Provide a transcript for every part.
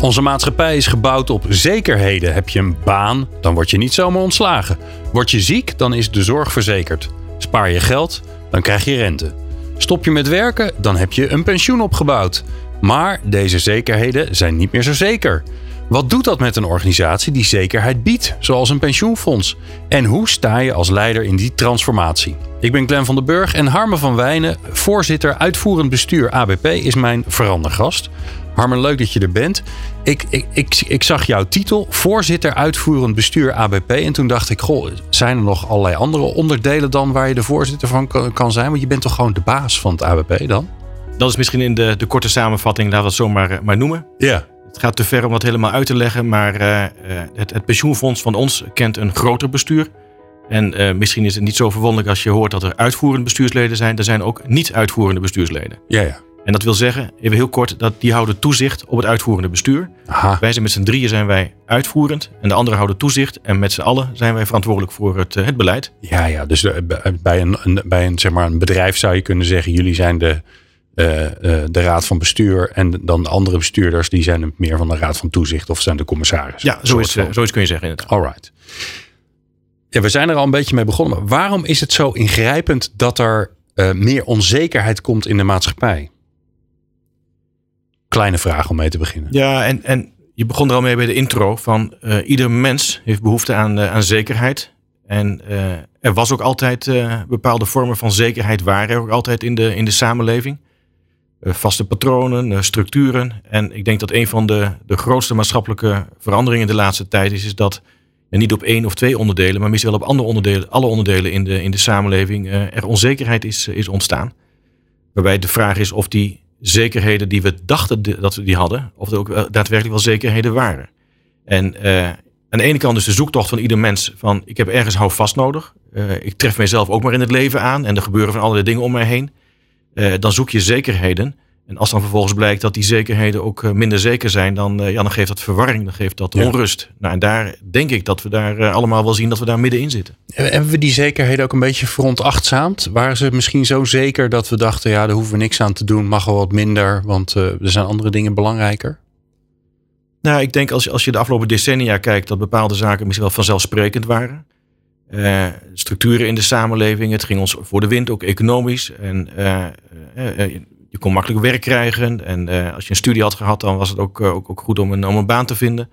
Onze maatschappij is gebouwd op zekerheden. Heb je een baan, dan word je niet zomaar ontslagen. Word je ziek, dan is de zorg verzekerd. Spaar je geld, dan krijg je rente. Stop je met werken, dan heb je een pensioen opgebouwd. Maar deze zekerheden zijn niet meer zo zeker. Wat doet dat met een organisatie die zekerheid biedt, zoals een pensioenfonds? En hoe sta je als leider in die transformatie? Ik ben Glenn van den Burg en Harme van Wijnen, voorzitter uitvoerend bestuur ABP, is mijn verandergast. Harmen, leuk dat je er bent. Ik, ik, ik, ik zag jouw titel, voorzitter uitvoerend bestuur ABP. En toen dacht ik, goh, zijn er nog allerlei andere onderdelen dan waar je de voorzitter van kan zijn? Want je bent toch gewoon de baas van het ABP dan? Dat is misschien in de, de korte samenvatting, laten we het zo maar, eh, maar noemen. Ja. Het gaat te ver om dat helemaal uit te leggen, maar uh, het, het, pensioenfonds van ons kent een groter bestuur. En uh, misschien is het niet zo verwonderlijk als je hoort dat er uitvoerende bestuursleden zijn. Er zijn ook niet-uitvoerende bestuursleden. Ja, ja. En dat wil zeggen, even heel kort, dat die houden toezicht op het uitvoerende bestuur. Aha. Wij zijn met z'n drieën zijn wij uitvoerend en de anderen houden toezicht. En met z'n allen zijn wij verantwoordelijk voor het, het beleid. Ja, ja, dus bij een, een, bij een, zeg maar een bedrijf zou je kunnen zeggen, jullie zijn de, uh, uh, de raad van bestuur. En dan de andere bestuurders, die zijn meer van de raad van toezicht of zijn de commissaris. Ja, zo is, zoiets kun je zeggen inderdaad. All right. Ja, we zijn er al een beetje mee begonnen. Maar waarom is het zo ingrijpend dat er uh, meer onzekerheid komt in de maatschappij? Kleine vraag om mee te beginnen. Ja, en, en je begon er al mee bij de intro van ieder mens heeft behoefte aan, aan zekerheid. En er was ook altijd bepaalde vormen van zekerheid waren er ook altijd in de, in de samenleving. Vaste patronen, structuren. En ik denk dat een van de, de grootste maatschappelijke veranderingen de laatste tijd is, is dat niet op één of twee onderdelen, maar misschien wel op andere onderdelen, alle onderdelen in de, in de samenleving er onzekerheid is, is ontstaan. Waarbij de vraag is of die zekerheden die we dachten dat we die hadden, of er ook daadwerkelijk wel zekerheden waren. En aan de ene kant is de zoektocht van ieder mens van ik heb ergens houvast nodig. Ik tref mijzelf ook maar in het leven aan en er gebeuren van allerlei dingen om mij heen. Uh, dan zoek je zekerheden. En als dan vervolgens blijkt dat die zekerheden ook minder zeker zijn, dan, ja, dan geeft dat verwarring, dan geeft dat ja. onrust. Nou, en daar denk ik dat we daar allemaal wel zien dat we daar middenin zitten. Hebben we die zekerheden ook een beetje verontachtzaamd? Waren ze misschien zo zeker dat we dachten, ja, daar hoeven we niks aan te doen, mag wel wat minder, want uh, er zijn andere dingen belangrijker? Nou, ik denk als als je de afgelopen decennia kijkt, dat bepaalde zaken misschien wel vanzelfsprekend waren. Uh, structuren in de samenleving, het ging ons voor de wind, ook economisch. En uh, je kon makkelijk werk krijgen. En als je een studie had gehad, dan was het ook, ook, ook, goed om een, om een baan te vinden.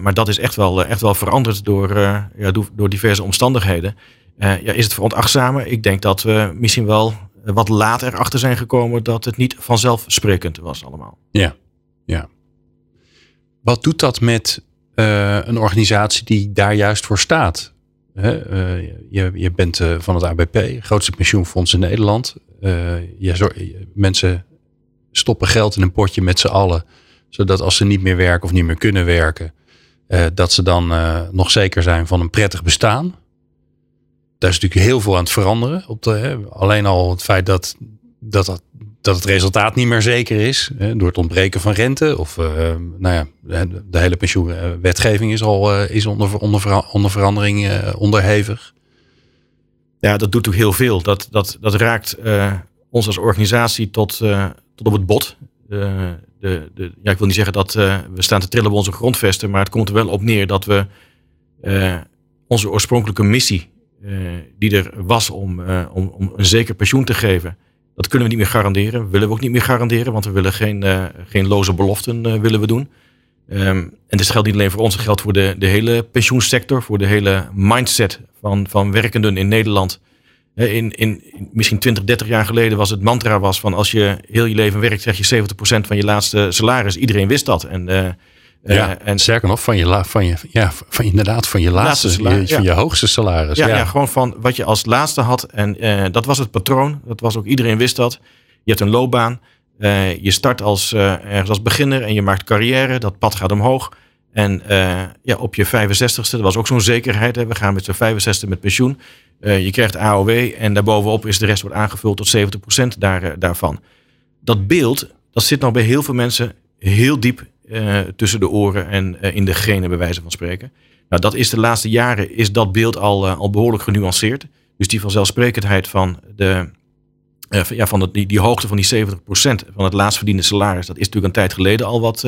Maar dat is echt wel, echt wel veranderd door, ja, door, diverse omstandigheden. ja, is het veronachtzamen? Ik denk dat we misschien wel wat later achter zijn gekomen dat het niet vanzelfsprekend was allemaal. Ja, ja. Wat doet dat met een organisatie die daar juist voor staat? Je, je bent van het ABP, grootste pensioenfonds in Nederland. Je, mensen stoppen geld in een potje met z'n allen. Zodat als ze niet meer werken of niet meer kunnen werken, dat ze dan nog zeker zijn van een prettig bestaan. Daar is natuurlijk heel veel aan het veranderen. Op alleen al het feit dat, dat, dat het resultaat niet meer zeker is. Hè, door het ontbreken van rente. Of nou ja, de hele pensioenwetgeving is al is onder, onder, onder verandering onderhevig. Ja, dat doet ook heel veel. Dat, dat, dat raakt ons als organisatie tot, tot op het bot. De, de, ja, ik wil niet zeggen dat we staan te trillen op onze grondvesten, maar het komt er wel op neer dat we onze oorspronkelijke missie, die er was om, om, om een zeker pensioen te geven, dat kunnen we niet meer garanderen. Willen we ook niet meer garanderen, want we willen geen, geen loze beloften willen we doen. Um, en dit geldt niet alleen voor ons, het geldt voor de, de hele pensioensector, voor de hele mindset van, van werkenden in Nederland. In, in, misschien 20, 30 jaar geleden was het mantra was van als je heel je leven werkt, krijg je 70% van je laatste salaris. Iedereen wist dat. En, uh, ja, uh, en sterker nog, van je, la, van je, ja, van inderdaad, van je laatste, laatste salaris, van ja. je hoogste salaris. Ja, gewoon van wat je als laatste had. En uh, dat was het patroon. Dat was ook, iedereen wist dat. Je hebt een loopbaan. je start als, ergens als beginner en je maakt carrière. Dat pad gaat omhoog. En ja, op je 65ste, dat was ook zo'n zekerheid. Hè. We gaan met z'n 65 met pensioen. je krijgt AOW en daarbovenop is de rest wordt aangevuld tot 70% daar, daarvan. Dat beeld, dat zit nog bij heel veel mensen heel diep tussen de oren en in de genen, bij wijze van spreken. Nou, dat is de laatste jaren is dat beeld al, al behoorlijk genuanceerd. Dus die vanzelfsprekendheid van, de, uh, ja, van die, die hoogte van die 70% van het laatst verdiende salaris, dat is natuurlijk een tijd geleden al wat,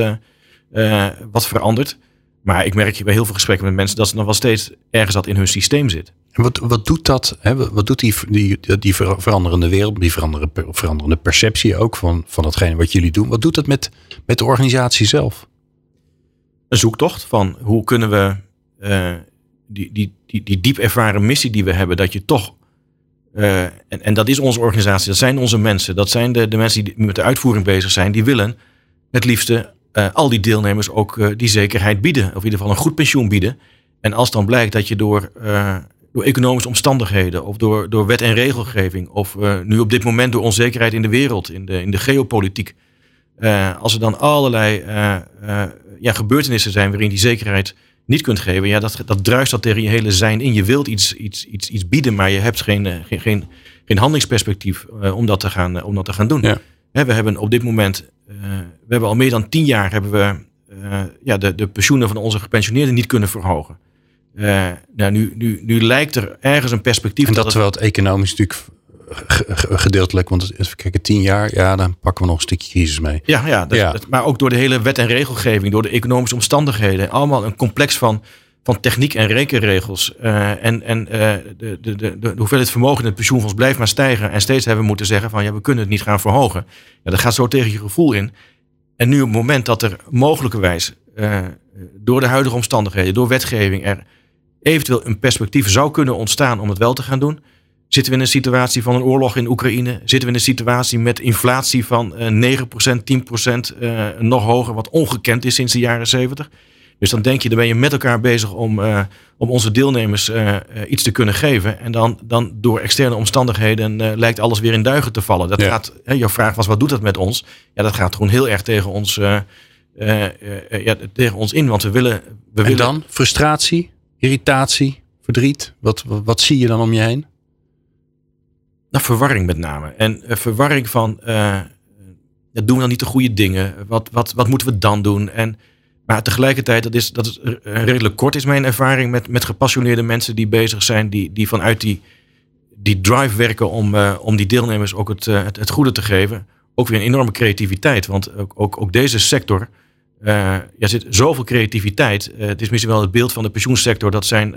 wat veranderd. Maar ik merk bij heel veel gesprekken met mensen dat ze nog wel steeds ergens dat in hun systeem zit. Wat, wat doet dat? Hè? Wat doet die, die, die veranderende wereld, die veranderende, veranderende perceptie ook van, van datgene wat jullie doen? Wat doet dat met, met de organisatie zelf? Een zoektocht van hoe kunnen we uh, die, die, die, die diep ervaren missie die we hebben, dat je toch. Uh, en, en dat is onze organisatie, dat zijn onze mensen, dat zijn de, de mensen die met de uitvoering bezig zijn, die willen het liefste uh, al die deelnemers ook die zekerheid bieden, of in ieder geval een goed pensioen bieden. En als dan blijkt dat je door, door economische omstandigheden, of door, door wet en regelgeving, of nu op dit moment door onzekerheid in de wereld, in de, in de geopolitiek, als er dan allerlei ja, gebeurtenissen zijn waarin die zekerheid niet kunt geven, ja, dat, dat druist dat tegen je hele zijn in. Je wilt iets, iets, iets, iets bieden, maar je hebt geen, eh, geen, geen, geen handelingsperspectief om, dat te gaan, om dat te gaan doen. Ja. we hebben op dit moment, we hebben al meer dan tien jaar hebben we ja, de, de pensioenen van onze gepensioneerden niet kunnen verhogen. Nou, nu, nu, nu lijkt er ergens een perspectief. En dat, dat terwijl het economisch natuurlijk gedeeltelijk, want even kijken, tien jaar, ja, dan pakken we nog een stukje crisis mee. Ja, ja, dat, ja. maar ook door de hele wet en regelgeving, door de economische omstandigheden, allemaal een complex van, van techniek en rekenregels. Uh, en en uh, de, de, de, de hoeveelheid vermogen in het pensioenfonds blijft maar stijgen. En steeds hebben we moeten zeggen van ja, we kunnen het niet gaan verhogen. Ja, dat gaat zo tegen je gevoel in. En nu op het moment dat er mogelijkerwijs uh, door de huidige omstandigheden, door wetgeving, er eventueel een perspectief zou kunnen ontstaan om het wel te gaan doen Zitten we in een situatie van een oorlog in Oekraïne? Zitten we in een situatie met inflatie van uh, 9%, 10%, uh, nog hoger, wat ongekend is sinds de jaren 70? Dus dan denk je, dan ben je met elkaar bezig om, uh, om onze deelnemers uh, iets te kunnen geven. En dan, dan door externe omstandigheden lijkt alles weer in duigen te vallen. Dat gaat, hè, jouw vraag was, wat doet dat met ons? Ja, dat gaat gewoon heel erg tegen ons, ja, tegen ons in. Want we willen... We en willen... dan frustratie, irritatie, verdriet? Wat, wat, zie je dan om je heen? Nou, verwarring met name. En uh, verwarring van, uh, doen we dan niet de goede dingen? Wat, wat, wat moeten we dan doen? En, maar tegelijkertijd, dat is, dat is redelijk kort, is mijn ervaring met, met gepassioneerde mensen die bezig zijn, die, die vanuit die, die drive werken om, om die deelnemers ook het, het, het, goede te geven. Ook weer een enorme creativiteit, want ook, ook, ook deze sector, ja, zit zoveel creativiteit. het is misschien wel het beeld van de pensioensector, dat zijn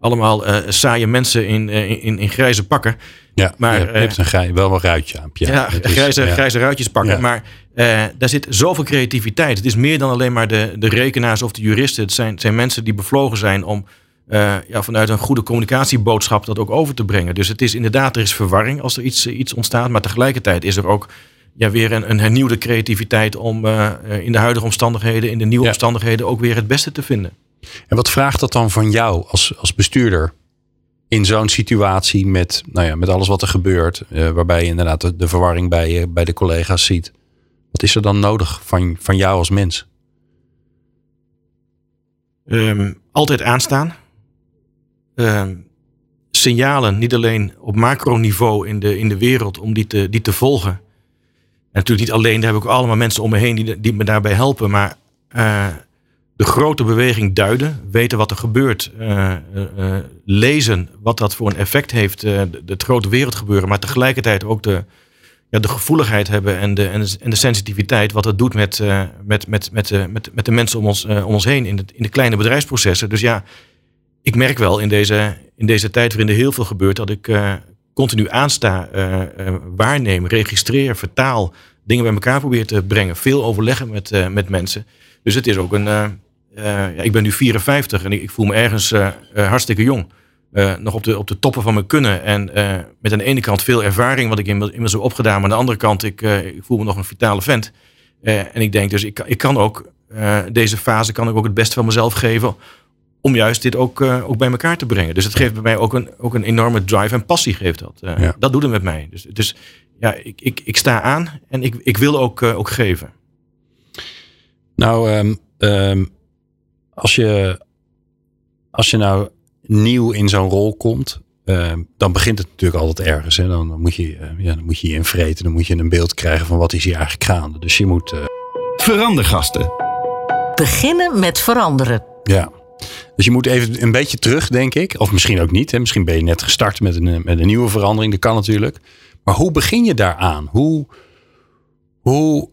allemaal uh, saaie mensen in, in, in grijze pakken. Ja, maar, je hebt een grij, wel een ruitje aan. Ja, ja grijze, ja. grijze ruitjes pakken. Ja. Maar uh, daar zit zoveel creativiteit. Het is meer dan alleen maar de, de rekenaars of de juristen. Het zijn, zijn mensen die bevlogen zijn om ja, vanuit een goede communicatieboodschap dat ook over te brengen. Dus het is inderdaad, er is verwarring als er iets, iets ontstaat. Maar tegelijkertijd is er ook ja, weer een, een hernieuwde creativiteit om in de huidige omstandigheden, in de nieuwe omstandigheden ook weer het beste te vinden. En wat vraagt dat dan van jou als, als bestuurder? In zo'n situatie met, nou ja, met alles wat er gebeurt, uh, waarbij je inderdaad de, de verwarring bij, uh, bij de collega's ziet. Wat is er dan nodig van, van jou als mens? Um, altijd aanstaan. Um, signalen, niet alleen op macroniveau in de, in de wereld, om die te, die te volgen. Natuurlijk niet alleen, daar heb ik allemaal mensen om me heen die, die me daarbij helpen. Maar uh, de grote beweging duiden, weten wat er gebeurt, uh, uh, lezen wat dat voor een effect heeft, de, het grote wereldgebeuren, maar tegelijkertijd ook de, ja, de gevoeligheid hebben en de, en de, en de sensitiviteit, wat het doet met, met, met, met, met, met de mensen om ons, om ons heen in de, in de kleine bedrijfsprocessen. Dus ja, ik merk wel in deze, in deze tijd waarin er heel veel gebeurt, dat ik continu aansta, waarneem, registreer, vertaal, dingen bij elkaar probeer te brengen, veel overleggen met, met mensen. Dus het is ook een ja, ik ben nu 54 en ik, ik voel me ergens hartstikke jong. nog op de, op de toppen van mijn kunnen. En met aan de ene kant veel ervaring, wat ik inmiddels heb opgedaan. Maar aan de andere kant, ik, ik voel me nog een vitale vent. en ik denk dus, ik, ik kan ook deze fase kan ik ook het beste van mezelf geven. Om juist dit ook, ook bij elkaar te brengen. Dus het geeft bij mij ook een, ook een enorme drive en passie geeft dat. Dat doet het met mij. Dus, dus ja, ik, ik, ik sta aan en ik, ik wil ook, ook geven. Nou, ehm, ehm, als, je, als je nou nieuw in zo'n rol komt, ehm, dan begint het natuurlijk altijd ergens. Hè? Dan, moet je, uh, ja, dan moet je je invreten, dan moet je een beeld krijgen van wat is hier eigenlijk gaande. Dus je moet... Uh... Verandergasten. Beginnen met veranderen. Ja. Dus je moet even een beetje terug, denk ik. Of misschien ook niet. Hè? Misschien ben je net gestart met een, met een nieuwe verandering. Dat kan natuurlijk. Maar hoe begin je daaraan? Hoe, hoe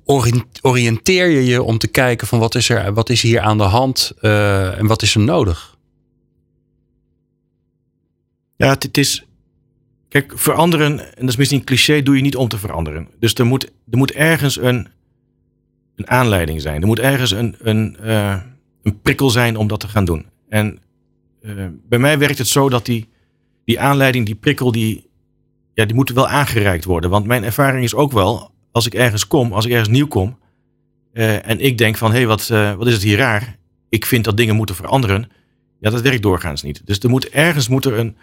oriënteer je je om te kijken van wat is er, wat is hier aan de hand uh, en wat is er nodig? Ja, het, is. Kijk, veranderen, en dat is misschien een cliché, doe je niet om te veranderen. Dus er moet, er moet ergens een, een aanleiding zijn. Er moet ergens een, een, uh, een prikkel zijn om dat te gaan doen. En uh, bij mij werkt het zo dat die, die aanleiding, die prikkel, die, ja, die moet wel aangereikt worden. Want mijn ervaring is ook wel, als ik ergens kom, als ik ergens nieuw kom. Uh, en ik denk van, hé, hey, wat, uh, wat is het hier raar? Ik vind dat dingen moeten veranderen. Ja, dat werkt doorgaans niet. Dus er moet ergens moet er een,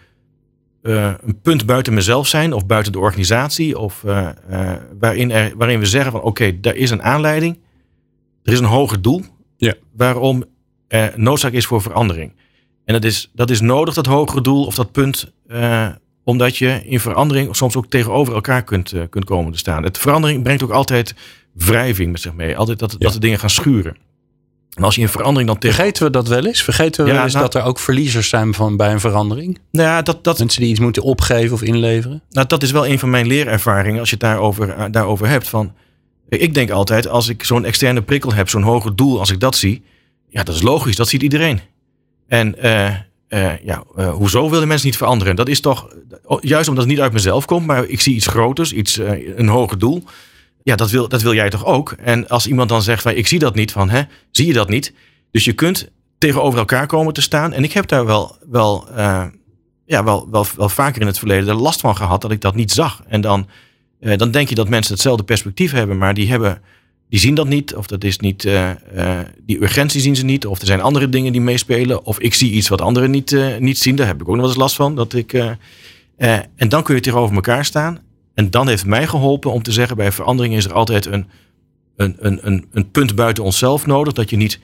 uh, een punt buiten mezelf zijn of buiten de organisatie. Of waarin, er, waarin we zeggen van, oké, okay, daar is een aanleiding. Er is een hoger doel. Ja. Waarom er noodzaak is voor verandering. En dat is, dat is nodig, dat hogere doel of dat punt omdat je in verandering soms ook tegenover elkaar kunt, uh, kunt komen te staan. Het verandering brengt ook altijd wrijving met zich mee. Altijd dat, dat de dingen gaan schuren. En als je in verandering dan tegen... Vergeten we dat wel eens? Vergeten we ja, wel eens nou, dat er ook verliezers zijn van, bij een verandering? Nou ja, dat, dat, Mensen die iets moeten opgeven of inleveren? Nou, dat is wel een van mijn leerervaringen als je het daarover, daarover hebt. Van, ik denk altijd, als ik zo'n externe prikkel heb, zo'n hoger doel, als ik dat zie... Ja, dat is logisch, dat ziet iedereen. En uh, uh, ja, uh, hoezo willen mensen niet veranderen? Dat is toch, juist omdat het niet uit mezelf komt, maar ik zie iets groters, iets, een hoger doel. Ja, dat wil, dat wil jij toch ook? En als iemand dan zegt, van, ik zie dat niet, van, hè, zie je dat niet? Dus je kunt tegenover elkaar komen te staan. En ik heb daar wel, wel, ja, wel, wel, wel vaker in het verleden de last van gehad dat ik dat niet zag. En dan, dan denk je dat mensen hetzelfde perspectief hebben, maar die hebben die zien dat niet. Of dat is niet, uh, uh, die urgentie zien ze niet. Of er zijn andere dingen die meespelen. Of ik zie iets wat anderen niet, uh, niet zien. Daar heb ik ook nog eens last van. Dat ik, en dan kun je tegenover elkaar staan. En dan heeft mij geholpen om te zeggen: bij verandering is er altijd een, een, een, een, een punt buiten onszelf nodig. Dat je niet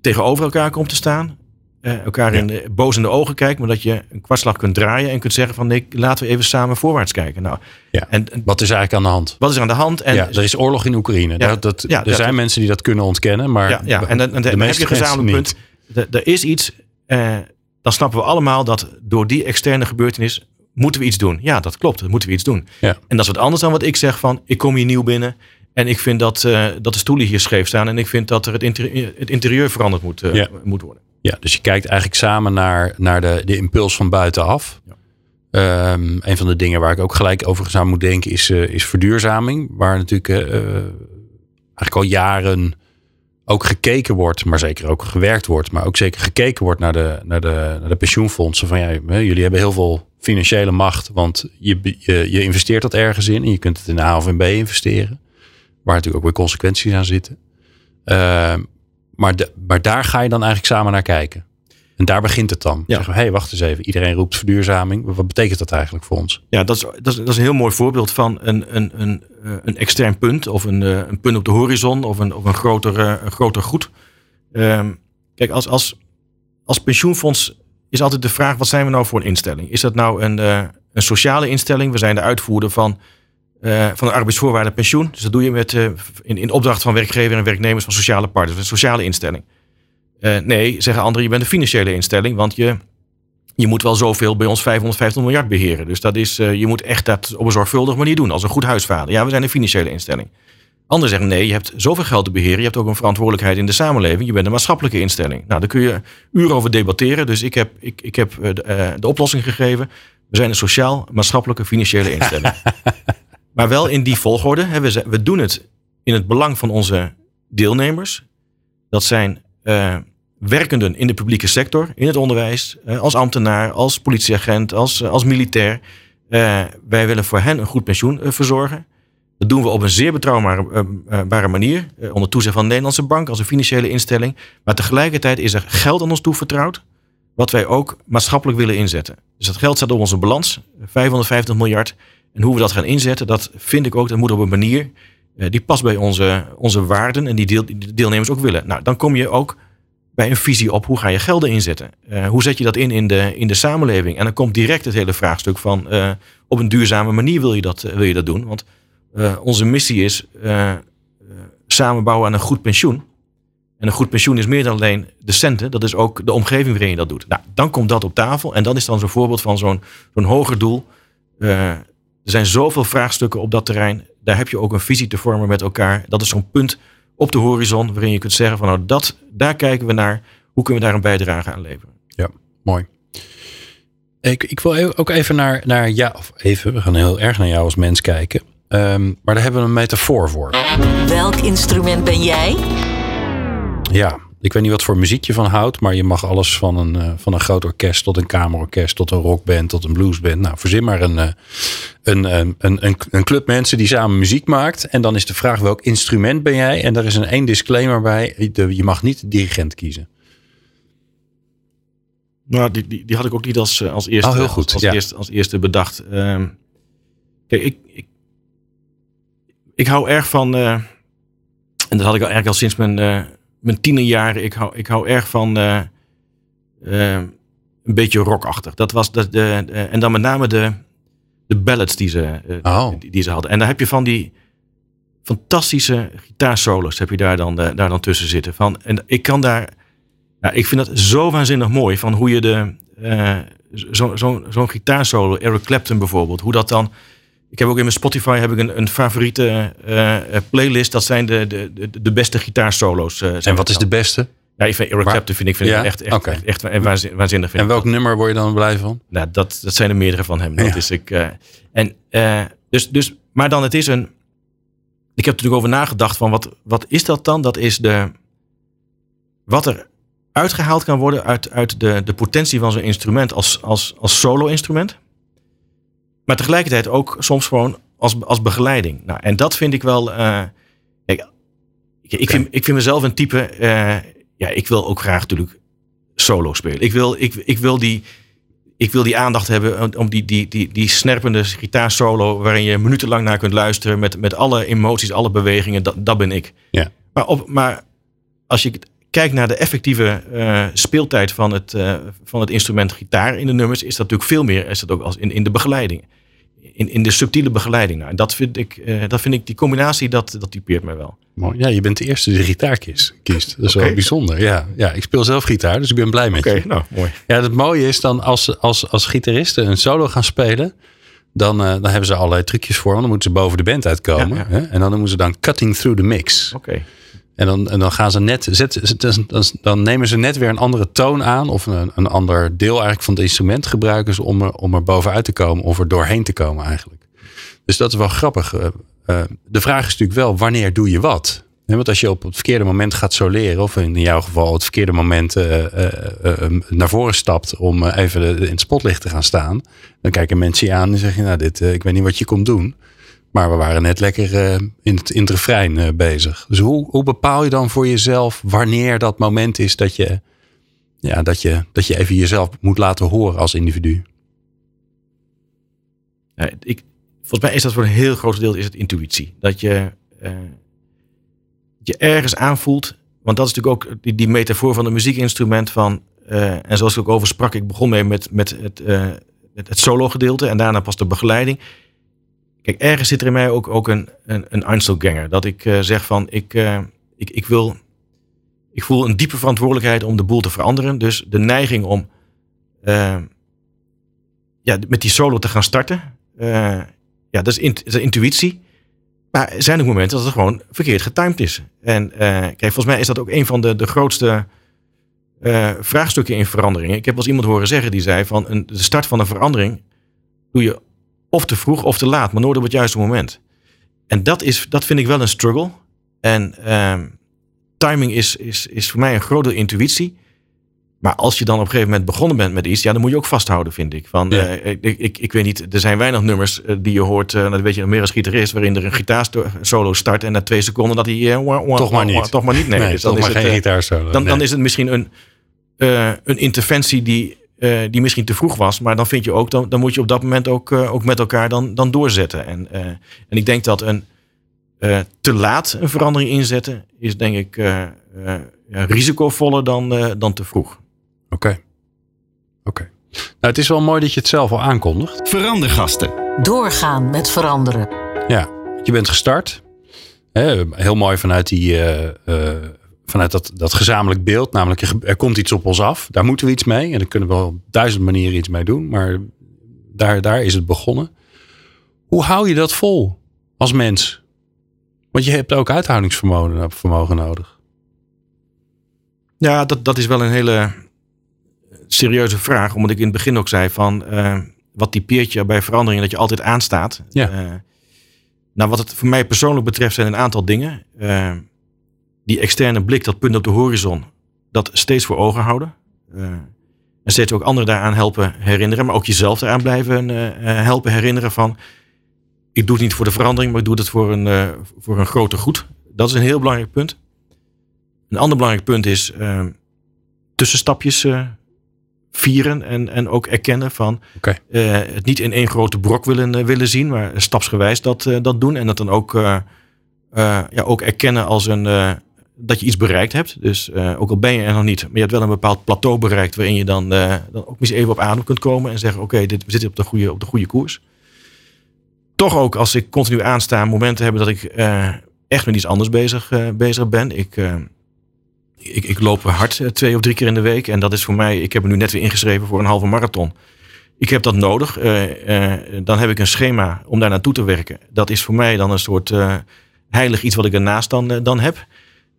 tegenover elkaar komt te staan uh, elkaar in de, boos in de ogen kijkt, maar dat je een kwartslag kunt draaien en kunt zeggen van nee, laten we even samen voorwaarts kijken. Nou, ja. en, wat is eigenlijk aan de hand? Wat is er aan de hand? En, ja, er is oorlog in Oekraïne. Ja, dat, dat, ja, er zijn mensen die dat kunnen ontkennen, maar ja, ja. en, dan, heb je gezamenlijk punt. Er is iets, uh, dan snappen we allemaal dat door die externe gebeurtenis moeten we iets doen. Ja, dat klopt, dan moeten we iets doen. Ja. En dat is wat anders dan wat ik zeg van ik kom hier nieuw binnen en ik vind dat, uh, dat de stoelen hier scheef staan en ik vind dat er het interieur, het interieur veranderd moet, moet worden. Ja, dus je kijkt eigenlijk samen naar, naar de, de impuls van buitenaf. Ja. Um, een van de dingen waar ik ook gelijk over aan moet denken is, uh, is verduurzaming. Waar natuurlijk uh, eigenlijk al jaren ook gekeken wordt, maar zeker ook gewerkt wordt. Maar ook zeker gekeken wordt naar de, naar de, naar de pensioenfondsen. Van ja, jullie hebben heel veel financiële macht, want je, je, je investeert dat ergens in. En je kunt het in de A of in B investeren. Waar natuurlijk ook weer consequenties aan zitten. Uh, maar, de, maar daar ga je dan eigenlijk samen naar kijken. En daar begint het dan. Ja. Zeggen hé, hey, wacht eens even. Iedereen roept verduurzaming. Wat betekent dat eigenlijk voor ons? Ja, dat is, dat is, dat is een heel mooi voorbeeld van een, een, een, eh, een extern punt. Of een, eh, een punt op de horizon. Of een, of een, groter, eh, een groter goed. Um, kijk, als, als, als pensioenfonds is altijd de vraag... wat zijn we nou voor een instelling? Is dat nou een, een sociale instelling? We zijn de uitvoerder van uh, van de arbeidsvoorwaarden pensioen. Dus dat doe je met, uh, in, in opdracht van werkgever en werknemers van sociale partners. Een sociale instelling. Uh, nee, zeggen anderen, je bent een financiële instelling. Want je, je moet wel zoveel bij ons 550 miljard beheren. Dus dat is, je moet echt dat op een zorgvuldige manier doen. Als een goed huisvader. Ja, we zijn een financiële instelling. Anderen zeggen nee, je hebt zoveel geld te beheren. Je hebt ook een verantwoordelijkheid in de samenleving. Je bent een maatschappelijke instelling. Nou, daar kun je uren over debatteren. Dus ik heb, ik, ik heb de, de oplossing gegeven. We zijn een sociaal-maatschappelijke financiële instelling. Maar wel in die volgorde. We, we doen het in het belang van onze deelnemers. Dat zijn uh, werkenden in de publieke sector, in het onderwijs, uh, als ambtenaar, als politieagent, als, uh, als militair. wij willen voor hen een goed pensioen verzorgen. Dat doen we op een zeer betrouwbare manier. onder toezicht van de Nederlandse Bank als een financiële instelling. Maar tegelijkertijd is er geld aan ons toevertrouwd. wat wij ook maatschappelijk willen inzetten. Dus dat geld staat op onze balans, 550 miljard. En hoe we dat gaan inzetten, dat vind ik ook, dat moet op een manier eh, die past bij onze, onze waarden en die, deel, deelnemers ook willen. Nou, dan kom je ook bij een visie op hoe ga je gelden inzetten. Uh, hoe zet je dat in in de, in de samenleving? En dan komt direct het hele vraagstuk van uh, op een duurzame manier wil je dat, wil je dat doen. Want onze missie is samenbouwen aan een goed pensioen. En een goed pensioen is meer dan alleen de centen. Dat is ook de omgeving waarin je dat doet. Nou, dan komt dat op tafel. En dan is dan zo'n voorbeeld van zo'n zo'n hoger doel. Er zijn zoveel vraagstukken op dat terrein daar heb je ook een visie te vormen met elkaar. Dat is zo'n punt op de horizon waarin je kunt zeggen van nou dat, daar kijken we naar. Hoe kunnen we daar een bijdrage aan leveren? Ja, mooi. Ik, ik wil ook even naar, naar ja, of even, we gaan heel erg naar jou als mens kijken. Um, maar daar hebben we een metafoor voor. Welk instrument ben jij? Ja, ik weet niet wat voor muziek je van houdt, maar je mag alles van een, uh, van een groot orkest tot een kamerorkest, tot een rockband, tot een bluesband. Nou, verzin maar een, uh, een, een, een, een club mensen die samen muziek maakt. En dan is de vraag welk instrument ben jij? En daar is een één disclaimer bij. Je mag niet de dirigent kiezen. Nou, die, die, die had ik ook niet als, als eerste, oh, heel goed. als, eerste, als eerste bedacht. Uh, kijk, ik, ik, ik hou erg van, en dat had ik al eigenlijk al sinds mijn mijn tienerjaren, ik hou, ik hou erg van uh, uh, een beetje rockachtig. Dat was de, de, de, en dan met name de, de ballads die ze, uh, oh. die, die, ze hadden. En dan heb je van die fantastische gitaarsolos heb je daar dan, daar dan tussen zitten. Van, en ik kan daar, nou, ik vind dat zo waanzinnig mooi van hoe je de, zo'n zo, zo gitaarsolo, Eric Clapton bijvoorbeeld, hoe dat dan ik heb ook in mijn Spotify heb ik een, een favoriete uh, playlist. Dat zijn de, de, de, beste gitaarsolo's. Uh, en wat is de beste? Ja, ik vind Eric Clapton vind ik vind ja? echt, echt, okay. echt, echt, waanzinnig. Vind en welk nummer word je dan blij van? Nou, dat, dat zijn er meerdere van hem. Dat ja. is ik. Uh, en, dus, dus, maar dan, het is een. Ik heb er natuurlijk over nagedacht van wat, wat is dat dan? Dat is de. Wat er uitgehaald kan worden uit, uit de, de potentie van zo'n instrument als, als, als solo-instrument. Maar tegelijkertijd ook soms gewoon als, als begeleiding. Nou, en dat vind ik wel. Uh, kijk, ik, ik, vind, ik vind mezelf een type. Uh, ja, ik wil ook graag natuurlijk solo spelen. Ik wil, ik, ik wil die. Ik wil die aandacht hebben om die, die, die, die snerpende gitaarsolo... waarin je minutenlang naar kunt luisteren... met, met alle emoties, alle bewegingen. Dat, dat ben ik. Ja. Maar, op, maar als je kijkt naar de effectieve uh, speeltijd van het, uh, van het instrument gitaar in de nummers... is dat natuurlijk veel meer is dat ook als in, in de begeleiding in, in de subtiele begeleiding. Nou, en dat vind ik, uh, dat vind ik, die combinatie, dat, dat typeert mij wel. Mooi. Ja, je bent de eerste die de gitaar kiest. kiest. Dat is okay. wel bijzonder. Ja, ja, ik speel zelf gitaar, dus ik ben blij met okay, je. nou, mooi. Ja, het mooie is dan als, als, als gitaristen een solo gaan spelen, dan, uh, dan hebben ze allerlei trucjes voor. Want dan moeten ze boven de band uitkomen. Ja, ja. Hè? En dan noemen ze dan cutting through the mix. Oké. Okay. En dan, en dan gaan ze net, dan, dan nemen ze net weer een andere toon aan. Of een, een ander deel eigenlijk van het instrument gebruiken ze om er, om er bovenuit te komen. Of er doorheen te komen eigenlijk. Dus dat is wel grappig. Uh, uh, de vraag is natuurlijk wel, wanneer doe je wat? want als je op het verkeerde moment gaat soleren, of in jouw geval het verkeerde moment uh, naar voren stapt om even in het spotlicht te gaan staan, dan kijken mensen je aan en zeggen: Nou, dit, ik weet niet wat je komt doen. Maar we waren net lekker in het, in refrein bezig. Dus hoe, hoe bepaal je dan voor jezelf wanneer dat moment is dat je, ja, dat je, dat je even jezelf moet laten horen als individu? Ik, volgens mij is dat voor een heel groot deel is het intuïtie. Dat je, uh, je ergens aanvoelt. Want dat is natuurlijk ook die, die metafoor van een muziekinstrument. Van, en zoals ik ook over sprak, ik begon mee met, met het, het, het solo gedeelte. En daarna pas de begeleiding. Kijk, ergens zit er in mij ook, ook een, een, een. Dat ik zeg van, ik, ik, ik wil... Ik voel een diepe verantwoordelijkheid om de boel te veranderen. Dus de neiging om ja, met die solo te gaan starten ja, dat is, in, intuïtie. Maar er zijn ook momenten dat het gewoon verkeerd getimed is. En kijk, volgens mij is dat ook een van de, de grootste vraagstukken in veranderingen. Ik heb wel eens iemand horen zeggen die zei van een, de start van een verandering doe je of te vroeg of te laat, maar nooit op het juiste moment. En dat, is, dat vind ik wel een struggle. En uh, timing is, is, is voor mij een grote intuïtie. Maar als je dan op een gegeven moment begonnen bent met iets, ja, dan moet je ook vasthouden, vind ik. Van, ja. uh, ik, ik, ik, weet niet, er zijn weinig nummers uh, die je hoort, uh, dat weet je meer als gitarist, waarin er een gitaarsolo start en na twee seconden dat hij... toch maar niet. toch maar niet, nee. nee dus dan is maar het, geen gitaarsolo. Dan, nee. dan is het misschien een, eh, een interventie die, eh, die misschien te vroeg was. Maar dan vind je ook, dan, dan moet je op dat moment ook, eh, ook met elkaar dan, dan doorzetten. En, eh, en ik denk dat een eh, te laat een verandering inzetten is denk ik eh, eh, ja, risicovoller dan, eh, dan te vroeg. Oké. Oké. Nou, het is wel mooi dat je het zelf al aankondigt. Verandergasten. Doorgaan met veranderen. Ja, je bent gestart. Hè, heel mooi vanuit, die, eh, eh, vanuit dat, dat gezamenlijk beeld. Namelijk, er, er komt iets op ons af. Daar moeten we iets mee. En daar kunnen we wel op duizend manieren iets mee doen. Maar daar, daar is het begonnen. Hoe hou je dat vol als mens? Want je hebt ook uithoudingsvermogen vermogen nodig. Ja, dat, dat is wel een hele serieuze vraag. Omdat ik in het begin ook zei van... eh, wat typeert je bij verandering dat je altijd aanstaat. Ja. Eh, nou, wat het voor mij persoonlijk betreft zijn een aantal dingen. Eh, die externe blik, dat punt op de horizon, dat steeds voor ogen houden. Eh, en steeds ook anderen daaraan helpen herinneren. Maar ook jezelf daaraan blijven eh, eh, helpen herinneren van... Ik doe het niet voor de verandering, maar ik doe het voor een, voor een groter goed. Dat is een heel belangrijk punt. Een ander belangrijk punt is tussenstapjes vieren en, en ook erkennen van het niet in één grote brok willen, willen zien, maar stapsgewijs dat, dat doen. En dat dan ook, ja, ook erkennen als een, dat je iets bereikt hebt. Dus eh, ook al ben je er nog niet, maar je hebt wel een bepaald plateau bereikt waarin je dan, eh, dan ook eens even op adem kunt komen en zeggen: Oké, dit we zitten op de, goede, op de goede koers. Toch ook als ik continu aansta, momenten hebben dat ik eh, echt met iets anders bezig, bezig ben. Ik, ik, ik loop hard twee of drie keer in de week. En dat is voor mij, ik heb me nu net weer ingeschreven voor een halve marathon. Ik heb dat nodig. Dan heb ik een schema om daar naartoe te werken. Dat is voor mij dan een soort heilig iets wat ik ernaast dan, dan heb.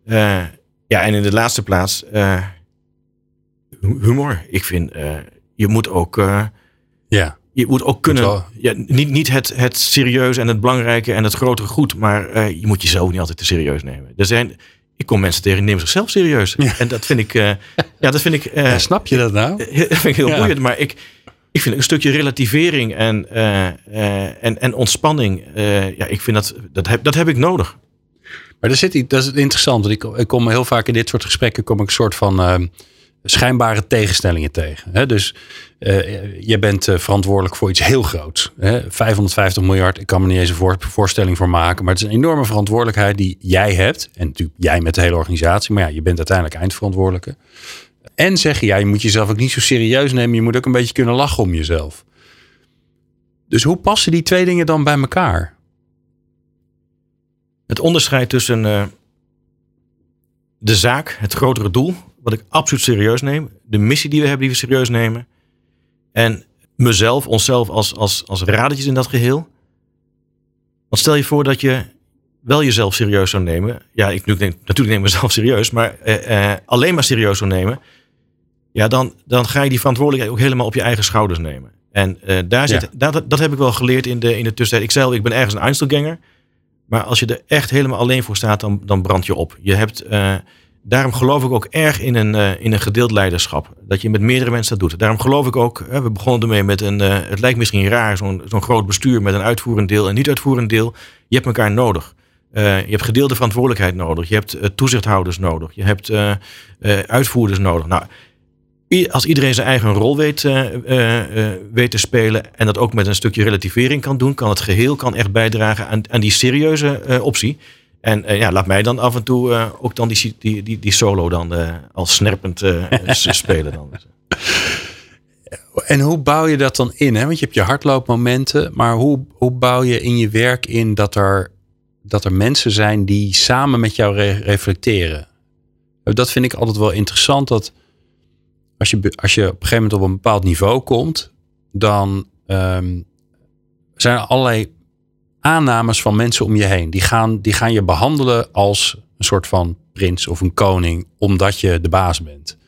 Eh, ja, en in de laatste plaats eh, hu- humor. Ik vind, eh, je moet ook... Ja. je moet ook kunnen, ja, niet, niet het, het serieuze en het belangrijke en het grotere goed, maar je moet jezelf niet altijd te serieus nemen. Er zijn, ik kom mensen tegen die nemen zichzelf serieus. En dat vind ik, ja, dat vind ik, Ja, snap je dat nou? dat vind ik heel Ja. boeiend. Maar ik, ik vind een stukje relativering en, en, en ontspanning, ja, ik vind dat, dat heb, dat heb ik nodig. Maar daar zit, iets- dat is interessant. Ik, ik kom heel vaak in dit soort gesprekken kom ik een soort van ehm, schijnbare tegenstellingen tegen. Hè? Dus eh, je bent eh, verantwoordelijk voor iets heel groots. Hè? 550 miljard, ik kan me niet eens een voor- voorstelling voor maken. Maar het is een enorme verantwoordelijkheid die jij hebt. En natuurlijk jij met de hele organisatie. Maar ja, je bent uiteindelijk eindverantwoordelijke. En zeg je, ja, je moet jezelf ook niet zo serieus nemen. Je moet ook een beetje kunnen lachen om jezelf. Dus hoe passen die twee dingen dan bij elkaar? Het onderscheid tussen eh, de zaak, het grotere doel, wat ik absoluut serieus neem, de missie die we hebben die we serieus nemen, en mezelf, onszelf als, als, als radertjes in dat geheel. Want stel je voor dat je wel jezelf serieus zou nemen. Ja, ik neem, natuurlijk neem ik mezelf serieus, maar eh, eh, alleen maar serieus zou nemen. Ja, dan, dan ga je die verantwoordelijkheid ook helemaal op je eigen schouders nemen. En eh, daar zit, Ja. dat, dat heb ik wel geleerd in de, in de tussentijd. Ik zei, ik ben ergens een Einzelganger. Maar als je er echt helemaal alleen voor staat, dan, dan brand je op. Je hebt, eh, daarom geloof ik ook erg in een, eh, in een gedeeld leiderschap. Dat je met meerdere mensen dat doet. Daarom geloof ik ook, we begonnen ermee met een, eh, het lijkt misschien raar, zo'n zo'n groot bestuur met een uitvoerend deel en niet uitvoerend deel. Je hebt elkaar nodig. Je hebt gedeelde verantwoordelijkheid nodig. Je hebt toezichthouders nodig. Je hebt uitvoerders nodig. Nou, als iedereen zijn eigen rol weet, eh, eh, eh, weet te spelen en dat ook met een stukje relativering kan doen, kan het geheel kan echt bijdragen aan, aan die serieuze optie. En ja, laat mij dan af en toe ook dan die, die, die, die solo dan als snerpend spelen. Dan. En hoe bouw je dat dan in? Hè? Want je hebt je hardloopmomenten, maar hoe, hoe bouw je in je werk in dat er, dat er mensen zijn die samen met jou re- reflecteren? Dat vind ik altijd wel interessant. Dat als je, als je op een gegeven moment op een bepaald niveau komt, dan ehm, zijn er allerlei aannames van mensen om je heen. Die gaan, die gaan je behandelen als een soort van prins of een koning, omdat je de baas bent.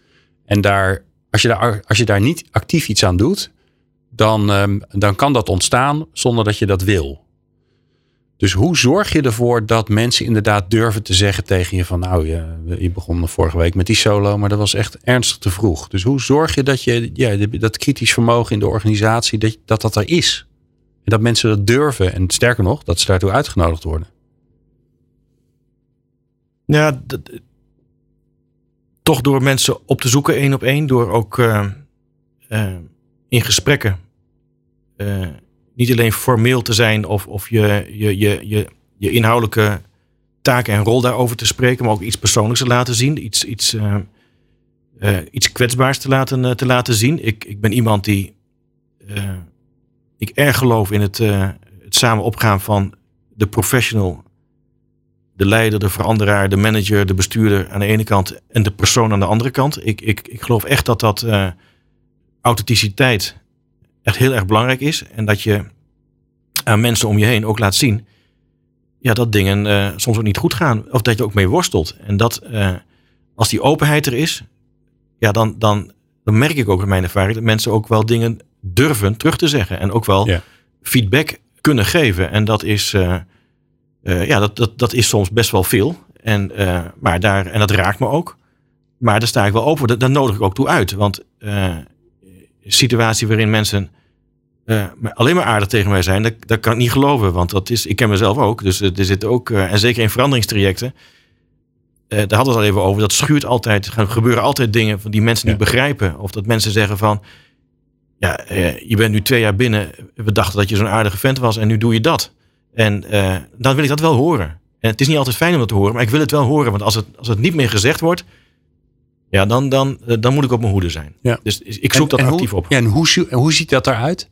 En daar, als, je daar, als je daar niet actief iets aan doet, dan, ehm, dan kan dat ontstaan zonder dat je dat wil. Dus hoe zorg je ervoor dat mensen inderdaad durven te zeggen tegen je van nou, je, je begon vorige week met die solo, maar dat was echt ernstig te vroeg. Dus hoe zorg je dat je ja, dat kritisch vermogen in de organisatie, dat dat, dat er is? En dat mensen dat durven en sterker nog, dat ze daartoe uitgenodigd worden. Ja, toch door mensen op te zoeken, één op één. Door ook uh, in gesprekken niet alleen formeel te zijn of, of je, je, je, je, je inhoudelijke taken en rol daarover te spreken, maar ook iets persoonlijks te laten zien. Iets, iets, iets kwetsbaars te laten, te laten zien. Ik, ik ben iemand die. ik erg geloof in het, het samen opgaan van de professional de leider, de veranderaar, de manager, de bestuurder aan de ene kant en de persoon aan de andere kant. Ik, ik, ik geloof echt dat dat authenticiteit echt heel erg belangrijk is. En dat je aan mensen om je heen ook laat zien ja, dat dingen uh, soms ook niet goed gaan. Of dat je ook mee worstelt. En dat uh, als die openheid er is, ja, dan, dan, dan merk ik ook in mijn ervaring dat mensen ook wel dingen durven terug te zeggen. En ook wel ja. feedback kunnen geven. En dat is uh, ja, dat, dat, dat is soms best wel veel. En, maar daar, en dat raakt me ook. Maar daar sta ik wel open. Daar, nodig ik ook toe uit. Want situatie waarin mensen alleen maar aardig tegen mij zijn, dat, dat kan ik niet geloven. Want dat is, ik ken mezelf ook. Dus er zit ook, en zeker in veranderingstrajecten, daar hadden we het al even over. Dat schuurt altijd. Er gebeuren altijd dingen die mensen niet begrijpen. Of dat mensen zeggen van. Ja, je bent nu twee jaar binnen. We dachten dat je zo'n aardige vent was en nu doe je dat. En dan wil ik dat wel horen. En het is niet altijd fijn om dat te horen, maar ik wil het wel horen. Want als het, als het niet meer gezegd wordt, ja, dan, dan, eh, dan moet ik op mijn hoede zijn. Ja. Dus ik zoek dat actief op. Ja, en hoe, hoe ziet dat eruit?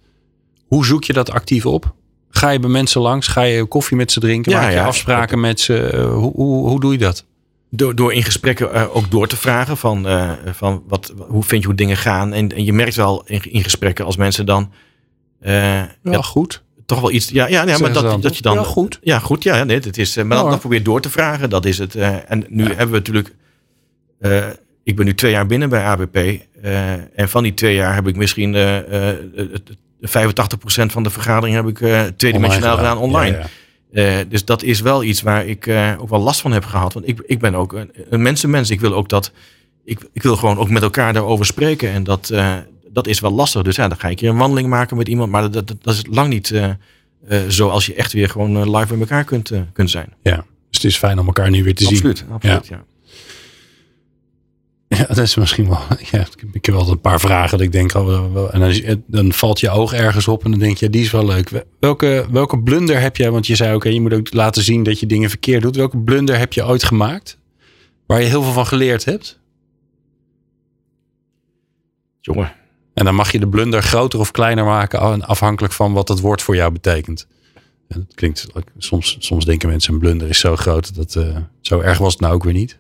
Hoe zoek je dat actief op? Ga je bij mensen langs? Ga je koffie met ze drinken? Ja, Maak je ja, afspraken met ze? Eh, hoe, hoe, hoe doe je dat? Door, door in gesprekken ook door te vragen van, uh, van wat, hoe vind je hoe dingen gaan. En, en je merkt wel in, in gesprekken als mensen dan... ja, goed toch wel iets. Ja, ja, ja maar dat, dat je dan. Ja, goed. Ja, goed. Ja, nee, het is. Eh, maar dan, dan probeer door te vragen. Dat is het. Uh, en nu hebben we natuurlijk. Uh, ik ben nu twee jaar binnen bij ABP. Uh, en van die twee jaar heb ik misschien. 85% van de vergadering heb ik tweedimensionaal gedaan online. Ja, ja. dus dat is wel iets waar ik ook wel last van heb gehad. Want ik, ik ben ook een, een mensenmens. Ik wil ook dat. Ik, ik wil gewoon ook met elkaar daarover spreken. En dat, dat is wel lastig. Dus ja, dan ga ik je een wandeling maken met iemand. Maar dat, dat, dat is lang niet uh, uh, zo als je echt weer gewoon uh, live met elkaar kunt, kunt zijn. Ja, dus het is fijn om elkaar nu weer te absoluut, zien. Absoluut, ja. ja. Dat is misschien wel. Ja, ik heb altijd een paar vragen dat ik denk. Oh, en dan, dan, valt je oog ergens op en dan denk je, die is wel leuk. Welke, welke blunder heb jij? Want je zei ook, je moet ook laten zien dat je dingen verkeerd doet. Welke blunder heb je ooit gemaakt? Waar je heel veel van geleerd hebt? Jongen, en dan mag je de blunder groter of kleiner maken, afhankelijk van wat het woord voor jou betekent. En het klinkt, soms, soms denken mensen een blunder is zo groot dat uh, zo erg was het nou ook weer niet.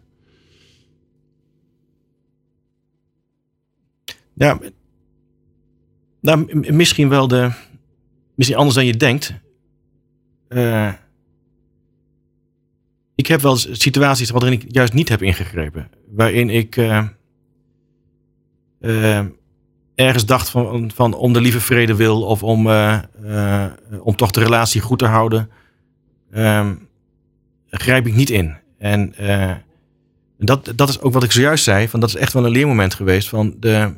Ja, nou, misschien wel de, misschien anders dan je denkt. Uh, ik heb wel situaties waarin ik juist niet heb ingegrepen. Waarin ik uh, ergens dacht van, van om de lieve vrede wil of om, om toch de relatie goed te houden, um, grijp ik niet in. En dat, dat is ook wat ik zojuist zei, van dat is echt wel een leermoment geweest van de,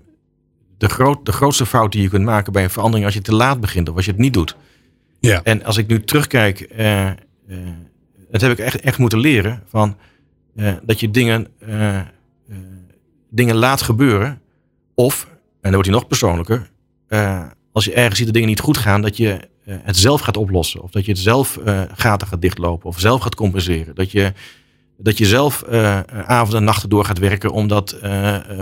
de, groot, de grootste fout die je kunt maken bij een verandering als je te laat begint of als je het niet doet. Ja. En als ik nu terugkijk, dat heb ik echt, echt moeten leren van dat je dingen, dingen laat gebeuren of en dan wordt hij nog persoonlijker. Als je ergens ziet dat dingen niet goed gaan, dat je het zelf gaat oplossen. Of dat je het zelf gaten gaat dichtlopen. Of zelf gaat compenseren. Dat je, dat je zelf avonden en nachten door gaat werken omdat,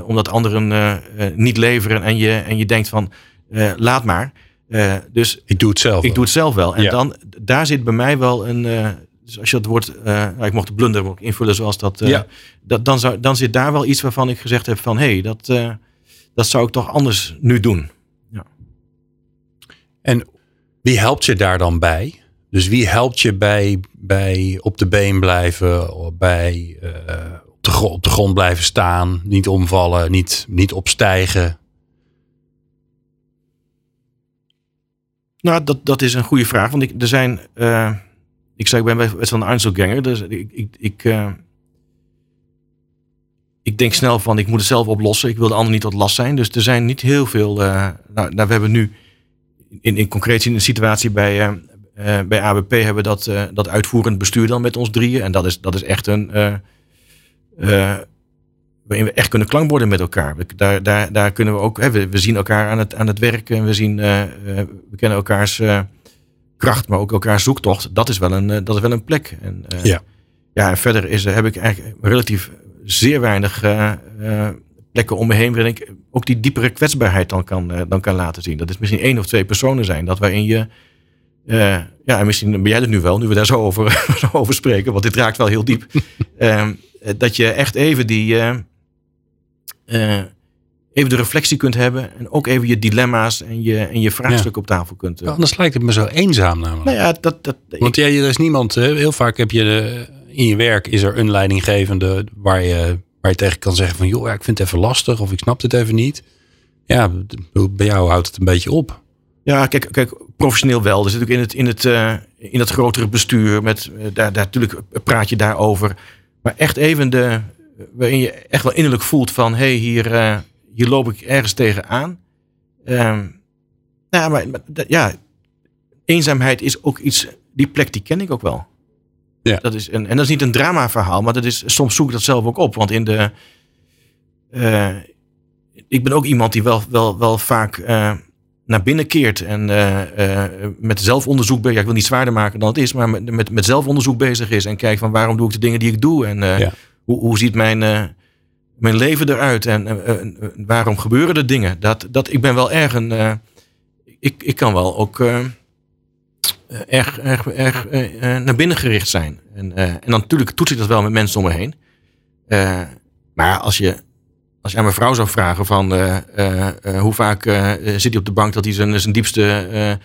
omdat anderen niet leveren. En je, en je denkt van laat maar. dus ik doe het zelf. Ik wel. doe het zelf wel. En dan, daar zit bij mij wel een. dus als je dat woord, nou, ik mocht de blunder invullen zoals dat. Ja. dat dan, zou, dan zit daar wel iets waarvan ik gezegd heb van hé, hey, dat dat zou ik toch anders nu doen. Ja. En wie helpt je daar dan bij? Dus wie helpt je bij, bij op de been blijven, bij uh, op, de, op de grond blijven staan, niet omvallen, niet, niet opstijgen? Nou, dat, dat is een goede vraag. Want ik, er zijn, uh, ik zei, ik ben best wel een Einzelganger. Dus ik, ik, ik uh, ik denk snel van ik moet het zelf oplossen. Ik wil de ander niet tot last zijn. Dus er zijn niet heel veel. Nou, nou, we hebben nu in, in concreet een situatie bij, uh, uh, bij ABP hebben we dat, dat uitvoerend bestuur dan met ons drieën. En dat is, dat is echt een. we waarin we echt kunnen klankborden met elkaar. We, daar, daar, daar kunnen we ook, hè, we, we zien elkaar aan het, aan het werk en we, zien, eh, eh, we kennen elkaars eh, kracht, maar ook elkaars zoektocht. Dat is wel een, dat is wel een plek. En, Ja. ja, en verder is, heb ik eigenlijk relatief zeer weinig plekken om me heen waarin ik ook die diepere kwetsbaarheid dan kan, dan kan laten zien. Dat is misschien één of twee personen zijn, dat waarin je. Ja, en misschien ben jij het nu wel, nu we daar zo over, zo over spreken, want dit raakt wel heel diep. Ehm, dat je echt even die uh, even de reflectie kunt hebben. En ook even je dilemma's en je, en je vraagstukken op tafel kunt. Uh. anders lijkt het me zo eenzaam namelijk. Nou ja, dat, dat, Want ja, er is niemand. Heel vaak heb je de, in je werk is er een leidinggevende waar je, waar je tegen kan zeggen van joh, ja, ik vind het even lastig of ik snap het even niet. Ja, bij jou houdt het een beetje op. Ja, kijk, kijk professioneel wel. Dus natuurlijk in het, in het, uh, in het grotere bestuur. Met, daar, daar, natuurlijk praat je daarover. Maar echt even de, waarin je echt wel innerlijk voelt van... hé, hey, hier, uh, hier loop ik ergens tegenaan. Um, nou, maar, maar ja, eenzaamheid is ook iets... Die plek die ken ik ook wel. Ja. Dat is een, en dat is niet een drama verhaal, maar dat is, soms zoek ik dat zelf ook op. Want in de... Ik ben ook iemand die wel, wel, wel vaak naar binnen keert. En met zelfonderzoek. Ja, ik wil niet zwaarder maken dan het is, maar met, met, met zelfonderzoek bezig is. En kijkt van waarom doe ik de dingen die ik doe. En ja hoe, hoe ziet mijn, mijn leven eruit en waarom gebeuren er dingen? Dat, dat, ik ben wel erg een. ik, ik kan wel ook erg, erg, erg naar binnen gericht zijn. En, en dan natuurlijk toets ik dat wel met mensen om me heen. maar als je, als je aan mijn vrouw zou vragen van hoe vaak zit hij op de bank dat hij zijn, zijn diepste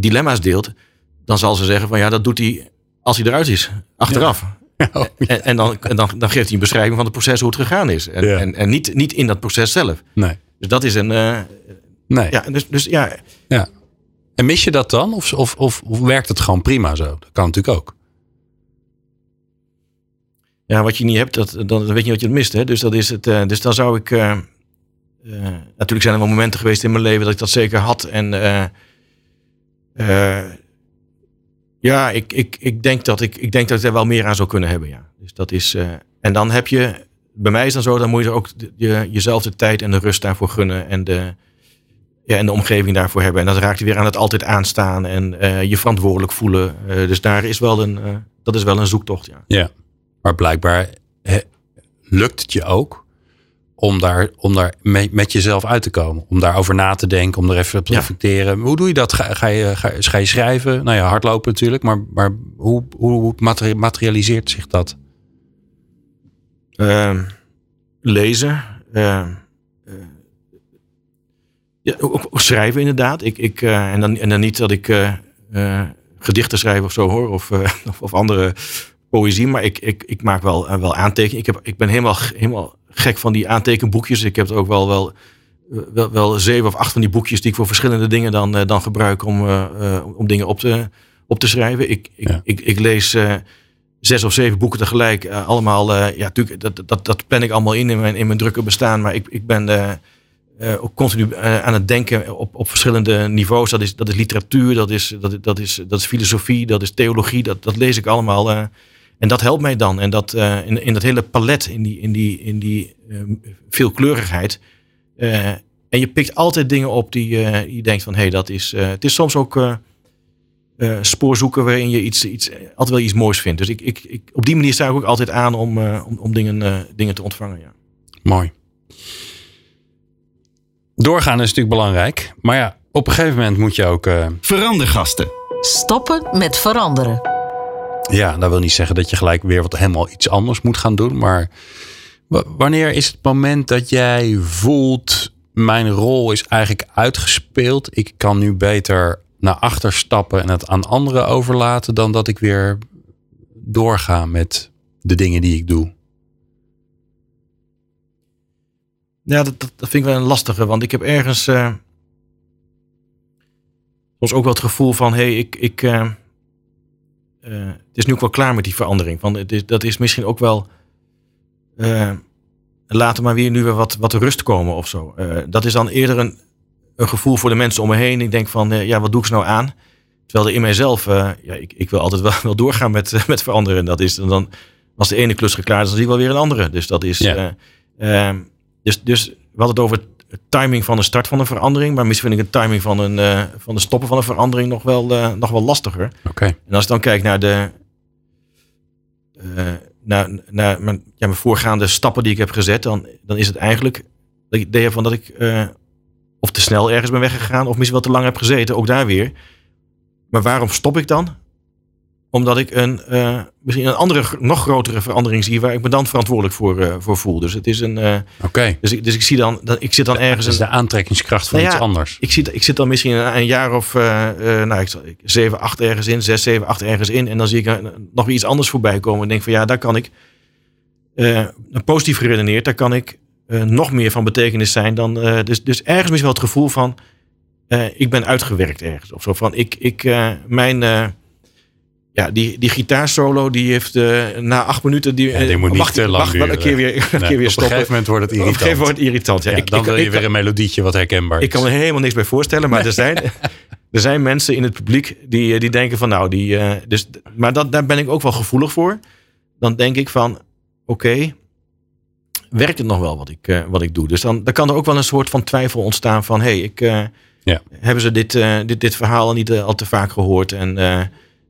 dilemma's deelt, dan zal ze zeggen van ja, dat doet hij als hij eruit is, achteraf. Ja. Oh, ja. en, en, dan, en dan, dan geeft hij een beschrijving van het proces hoe het gegaan is. En, ja. en, en, niet, niet in dat proces zelf. Nee. Dus dat is een. Nee. Ja, dus, dus ja. ja. En mis je dat dan? Of, of, of, werkt het gewoon prima zo? Dat kan natuurlijk ook. Ja, wat je niet hebt, dat, dan weet je wat je het mist. Hè? Dus, dat is het, uh, dus dan zou ik. Uh, natuurlijk zijn er wel momenten geweest in mijn leven dat ik dat zeker had. En ja, ik, ik, ik, denk dat ik, ik denk dat ik er wel meer aan zou kunnen hebben. Ja. Dus dat is, en dan heb je, bij mij is dan zo, dan moet je ook je, jezelf de tijd en de rust daarvoor gunnen. En de, ja, en de omgeving daarvoor hebben. En dat raakt je weer aan het altijd aanstaan en je verantwoordelijk voelen. Dus daar is wel een, dat is wel een zoektocht. Ja, ja maar blijkbaar he, lukt het je ook om daar, om daar mee, met jezelf uit te komen. Om daarover na te denken, om er even op te reflecteren. Hoe doe je dat? Ga, ga, je, ga, ga, je schrijven? Nou ja, hardlopen natuurlijk. Maar, maar hoe, hoe materialiseert zich dat? Uh, lezen. Uh, ja, schrijven inderdaad. Ik, ik, uh, en, dan, en dan niet dat ik gedichten schrijf of zo hoor. Of, of, of, andere poëzie. Maar ik, ik, ik maak wel, wel aantekeningen. Ik, heb, ik ben helemaal, helemaal gek van die aantekenboekjes. Ik heb ook wel, wel, wel, wel zeven of acht van die boekjes die ik voor verschillende dingen dan, uh, dan gebruik om, om dingen op te, op te schrijven. Ik, ik, ja. ik, ik, lees zes of zeven boeken tegelijk. allemaal, ja, natuurlijk, dat, dat, dat plan ik allemaal in in mijn, in mijn drukke bestaan. Maar ik, ik ben ook continu aan het denken op, op verschillende niveaus. Dat is, dat is literatuur, dat is, dat, dat, is, dat is filosofie, dat is theologie. Dat, dat lees ik allemaal. En dat helpt mij dan. En dat uh, in, in dat hele palet, in die, in die, in die uh, veelkleurigheid. Uh, en je pikt altijd dingen op die je denkt van hé, hey, dat is. het is soms ook spoorzoeken waarin je iets, iets, altijd wel iets moois vindt. Dus ik, ik, ik, op die manier sta ik ook altijd aan om, om, om dingen, dingen te ontvangen. Ja. Mooi. Doorgaan is natuurlijk belangrijk. Maar ja, op een gegeven moment moet je ook. Verandergasten. Stoppen met veranderen. Ja, dat wil niet zeggen dat je gelijk weer wat helemaal iets anders moet gaan doen. Maar wanneer is het moment dat jij voelt, mijn rol is eigenlijk uitgespeeld. Ik kan nu beter naar achter stappen en het aan anderen overlaten dan dat ik weer doorga met de dingen die ik doe. Ja, dat, dat, vind ik wel een lastige, want ik heb ergens uh, soms ook wel het gevoel van, hé, hey, ik, ik, uh, uh, het is nu ook wel klaar met die verandering. Van, het is, dat is misschien ook wel. Uh, laten maar weer nu weer wat, wat rust komen of zo. Uh, dat is dan eerder een, een gevoel voor de mensen om me heen. Ik denk van, ja, wat doe ik ze nou aan? Terwijl er in mijzelf, ja, ik, ik wil altijd wel, wel doorgaan met, met veranderen. Dat is dan, Als de ene klus geklaard is, dan zie ik wel weer een andere. Dus dat is. Ja. eh, ehm, dus, dus we hadden het over het timing van de start van een verandering. Maar misschien vind ik het timing van, een, eh, van de stoppen van een verandering nog wel, eh, nog wel lastiger. Oké. En als ik dan kijk naar de. eh, naar, naar mijn, ja, mijn voorgaande stappen die ik heb gezet, dan, dan is het eigenlijk dat ik idee van dat ik of te snel ergens ben weggegaan, of misschien wel te lang heb gezeten, ook daar weer. Maar waarom stop ik dan? Omdat ik een, eh, misschien een andere, nog grotere verandering zie waar ik me dan verantwoordelijk voor, eh, voor voel. Dus het is een. eh, Oké. dus, ik, dus ik zie dan, dan ik zit dan ergens. Een- de aantrekkingskracht van Nou ja, iets anders. ik, zit, ik zit dan misschien een, een jaar of nou, ik, zal- ik- 7, 8 ergens in, 6, 7, 8 ergens in. En dan zie ik nog weer iets anders voorbij komen. En denk van ja, daar kan ik, positief geredeneerd, daar kan ik nog meer van betekenis zijn dan. dus, dus ergens misschien wel het gevoel van ik ben uitgewerkt ergens. Of zo van ik, ik mijn. Ja, die, die gitaarsolo die heeft eh, na acht minuten. Die, Ja, die eh, moet niet mag, mag wel een keer weer, een Nee, keer weer op stoppen. een gegeven moment wordt het Op een irritant. gegeven moment irritant. Ja, Ja, ik, dan ik, wil je weer een melodietje wat herkenbaar is. ik kan me helemaal niks bij voorstellen, maar er, zijn, er zijn mensen in het publiek die, eh, die denken van nou, die, dus, maar dat, daar ben ik ook wel gevoelig voor. Dan denk ik van, oké, werkt het nog wel wat ik, wat ik doe? Dus dan, dan kan er ook wel een soort van twijfel ontstaan van, hé, hey, ik, Ja. hebben ze dit, dit, dit verhaal al niet al te vaak gehoord? En,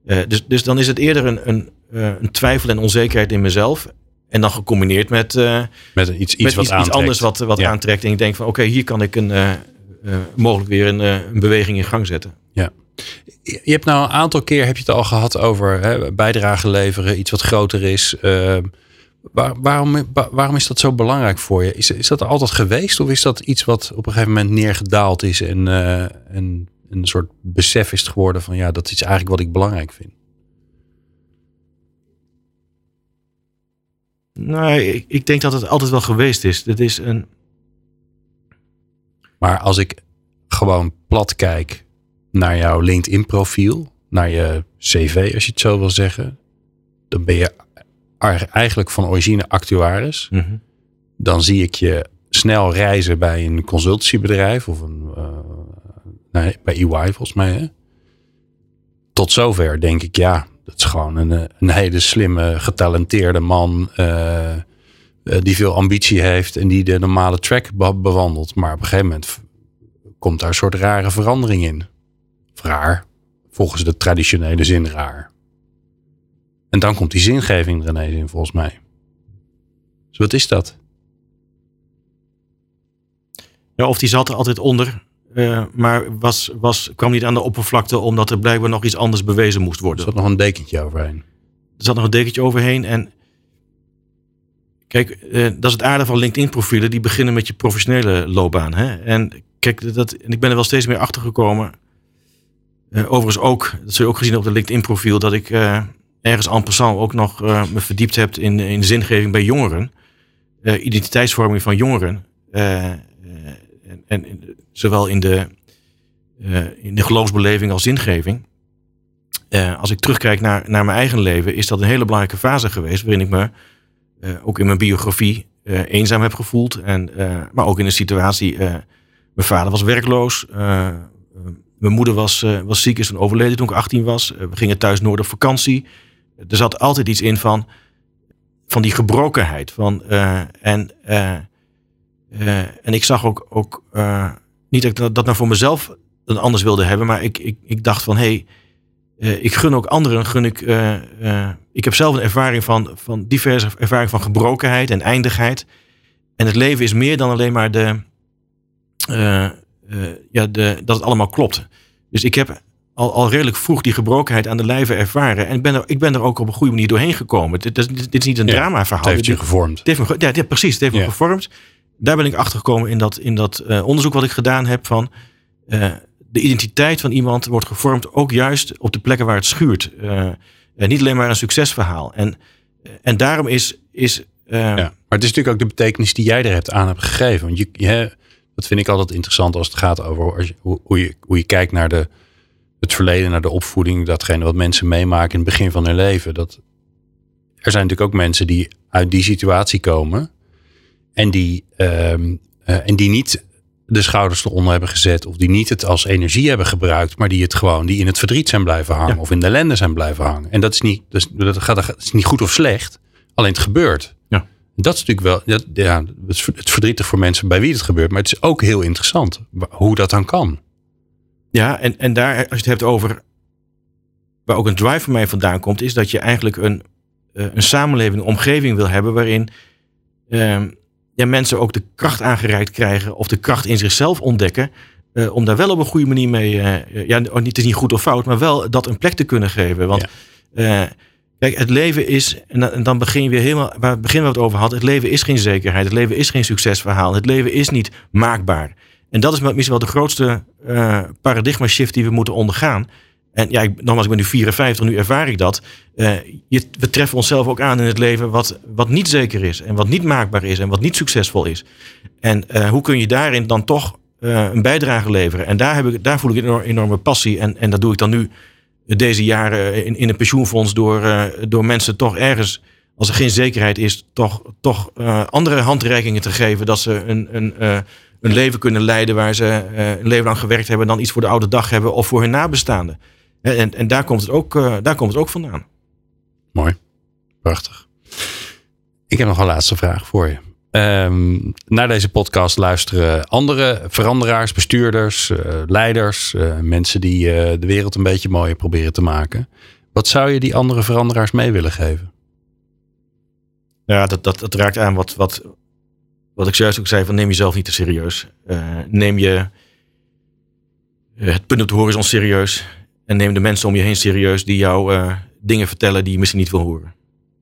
eh, dus, dus dan is het eerder een, een, eh, een twijfel en onzekerheid in mezelf. En dan gecombineerd met, eh, Met iets, iets met wat iets, anders wat, wat Ja. aantrekt. En ik denk van oké, hier kan ik een, mogelijk weer een, een beweging in gang zetten. Je je hebt nou een aantal keer heb je het al gehad over hè, bijdrage leveren, iets wat groter is. Eh, waar- waarom, wa- waarom is dat zo belangrijk voor je? Is, is dat er altijd geweest of is dat iets wat op een gegeven moment neergedaald is en, en een soort besef is geworden van ja, dat is eigenlijk wat ik belangrijk vind? Nee, ik, ik denk dat het altijd wel geweest is. Dit is een. Maar als ik gewoon plat kijk naar jouw LinkedIn profiel, naar je cv als je het zo wil zeggen, dan ben je eigenlijk van origine actuaris. dan zie ik je snel reizen bij een consultancybedrijf of een, eh, bij EY volgens mij. Hè? Tot zover denk ik, ja, dat is gewoon een, eh, een hele slimme, getalenteerde man eh, eh, die veel ambitie heeft en die de normale track be- bewandelt. Maar op een gegeven moment komt daar een soort rare verandering in. Raar, volgens de traditionele zin raar. En dan komt die zingeving er ineens in, volgens mij. Dus wat is dat? Ja, of die zat er altijd onder. Eh, maar was, was, kwam niet aan de oppervlakte omdat er blijkbaar nog iets anders bewezen moest Er worden. zat nog een dekentje overheen. Er zat nog een dekentje overheen. En kijk, eh, dat is het aardige van LinkedIn-profielen. Die beginnen met je professionele loopbaan. Hè? En kijk, dat, en ik ben er wel steeds meer achter gekomen. Eh, overigens ook, dat zul je ook gezien op de LinkedIn-profiel, dat ik ergens en passant ook nog me verdiept heb in, in de zingeving bij jongeren. Identiteitsvorming van jongeren. En, zowel in de, eh, in de geloofsbeleving als zingeving. Eh, als ik terugkijk naar, naar mijn eigen leven, is dat een hele belangrijke fase geweest. Waarin ik me eh, ook in mijn biografie eenzaam heb gevoeld. En, maar ook in een situatie. mijn vader was werkloos. mijn moeder was, was ziek, is toen overleden toen ik 18 was. We gingen thuis noord op vakantie. Er zat altijd iets in van, van die gebrokenheid. Van, en, eh, en ik zag ook, ook eh, niet dat ik dat, nou voor mezelf dan anders wilde hebben. Maar ik, ik, ik dacht van, hé, hey, eh, ik gun ook anderen, gun ik. ik heb zelf een ervaring van, van diverse ervaring van gebrokenheid en eindigheid. En het leven is meer dan alleen maar de, ja, de, dat het allemaal klopt. Dus ik heb al, al redelijk vroeg die gebrokenheid aan de lijve ervaren. En ik ben er, ik ben er ook op een goede manier doorheen gekomen. Dit, dit, dit is niet een Ja, dramaverhaal. Het heeft je Dit- gevormd. het heeft me, ja, dit- precies, het heeft me gevormd. Daar ben ik achter gekomen in dat, in dat eh, onderzoek wat ik gedaan heb van eh, de identiteit van iemand wordt gevormd ook juist op de plekken waar het schuurt. Eh, niet alleen maar een succesverhaal. En, en daarom is, is Ja. Maar het is natuurlijk ook de betekenis die jij er hebt aan hebt gegeven. Want je, je, dat vind ik altijd interessant als het gaat over als je, hoe, hoe, je, hoe je kijkt naar de, het verleden, naar de opvoeding, datgene wat mensen meemaken in het begin van hun leven. Dat, er zijn natuurlijk ook mensen die uit die situatie komen en die, ehm, eh, en die niet de schouders eronder hebben gezet of die niet het als energie hebben gebruikt, maar die het gewoon, die in het verdriet zijn blijven hangen Ja. of in de ellende zijn blijven hangen. En dat is niet, dus, dat gaat, dat is niet goed of slecht. Alleen het gebeurt. Ja. Dat is natuurlijk wel, ja, ja, het is verdrietig voor mensen bij wie het gebeurt. Maar het is ook heel interessant hoe dat dan kan. Ja, en, en daar, als je het hebt over. waar ook een drive van mij vandaan komt, is dat je eigenlijk een, eh, een samenleving, een omgeving wil hebben. waarin ehm, ja, mensen ook de kracht aangereikt krijgen. of de kracht in zichzelf ontdekken. eh, om daar wel op een goede manier mee. eh, ja, niet- het is niet goed of fout, maar wel dat een plek te kunnen geven. Want. eh, Kijk, het leven is, en dan- begin je weer helemaal, waar het begin we het over hadden, het leven is geen zekerheid, het leven is geen succesverhaal, het leven is niet maakbaar. En dat is misschien wel de grootste eh paradigma shift die we moeten ondergaan. En ja, ik, nogmaals, ik ben nu 54, nu ervaar ik dat. Eh, je, we treffen onszelf ook aan in het leven wat, wat niet zeker is en wat niet maakbaar is en wat niet succesvol is. En eh, hoe kun je daarin dan toch eh, een bijdrage leveren? En daar, heb ik, daar voel ik een enorm- enorme passie en, en dat doe ik dan nu deze jaren in, in een pensioenfonds door, door mensen toch ergens, als er geen zekerheid is, toch, toch andere handreikingen te geven. Dat ze een, een, een leven kunnen leiden waar ze een leven lang gewerkt hebben, dan iets voor de oude dag hebben of voor hun nabestaanden. En, en, daar, komt het ook, eh, daar komt het ook vandaan. Mooi. Prachtig. Ik heb nog een laatste vraag voor je. Ehm, naar deze podcast luisteren andere veranderaars, bestuurders, eh, leiders, eh, mensen die de wereld een beetje mooier proberen te maken. Wat zou je die andere veranderaars mee willen geven? Ja, dat, dat, dat raakt aan wat, wat, wat ik zojuist ook zei: van neem jezelf niet te serieus. Neem je het punt op de horizon serieus. En neem de mensen om je heen serieus die jou eh, dingen vertellen die je misschien niet wil horen.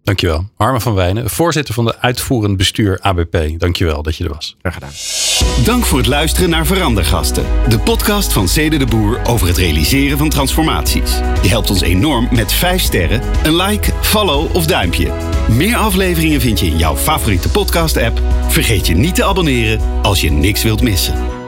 Dankjewel. Harmen van Wijnen, voorzitter van de uitvoerend bestuur ABP. Dankjewel dat je er was. Graag gedaan. Dank voor het luisteren naar Verandergasten. De podcast van Cede de Boer over het realiseren van transformaties. Je helpt ons enorm met 5 sterren, een like, follow of duimpje. Meer afleveringen vind je in jouw favoriete podcast app. Vergeet je niet te abonneren als je niks wilt missen.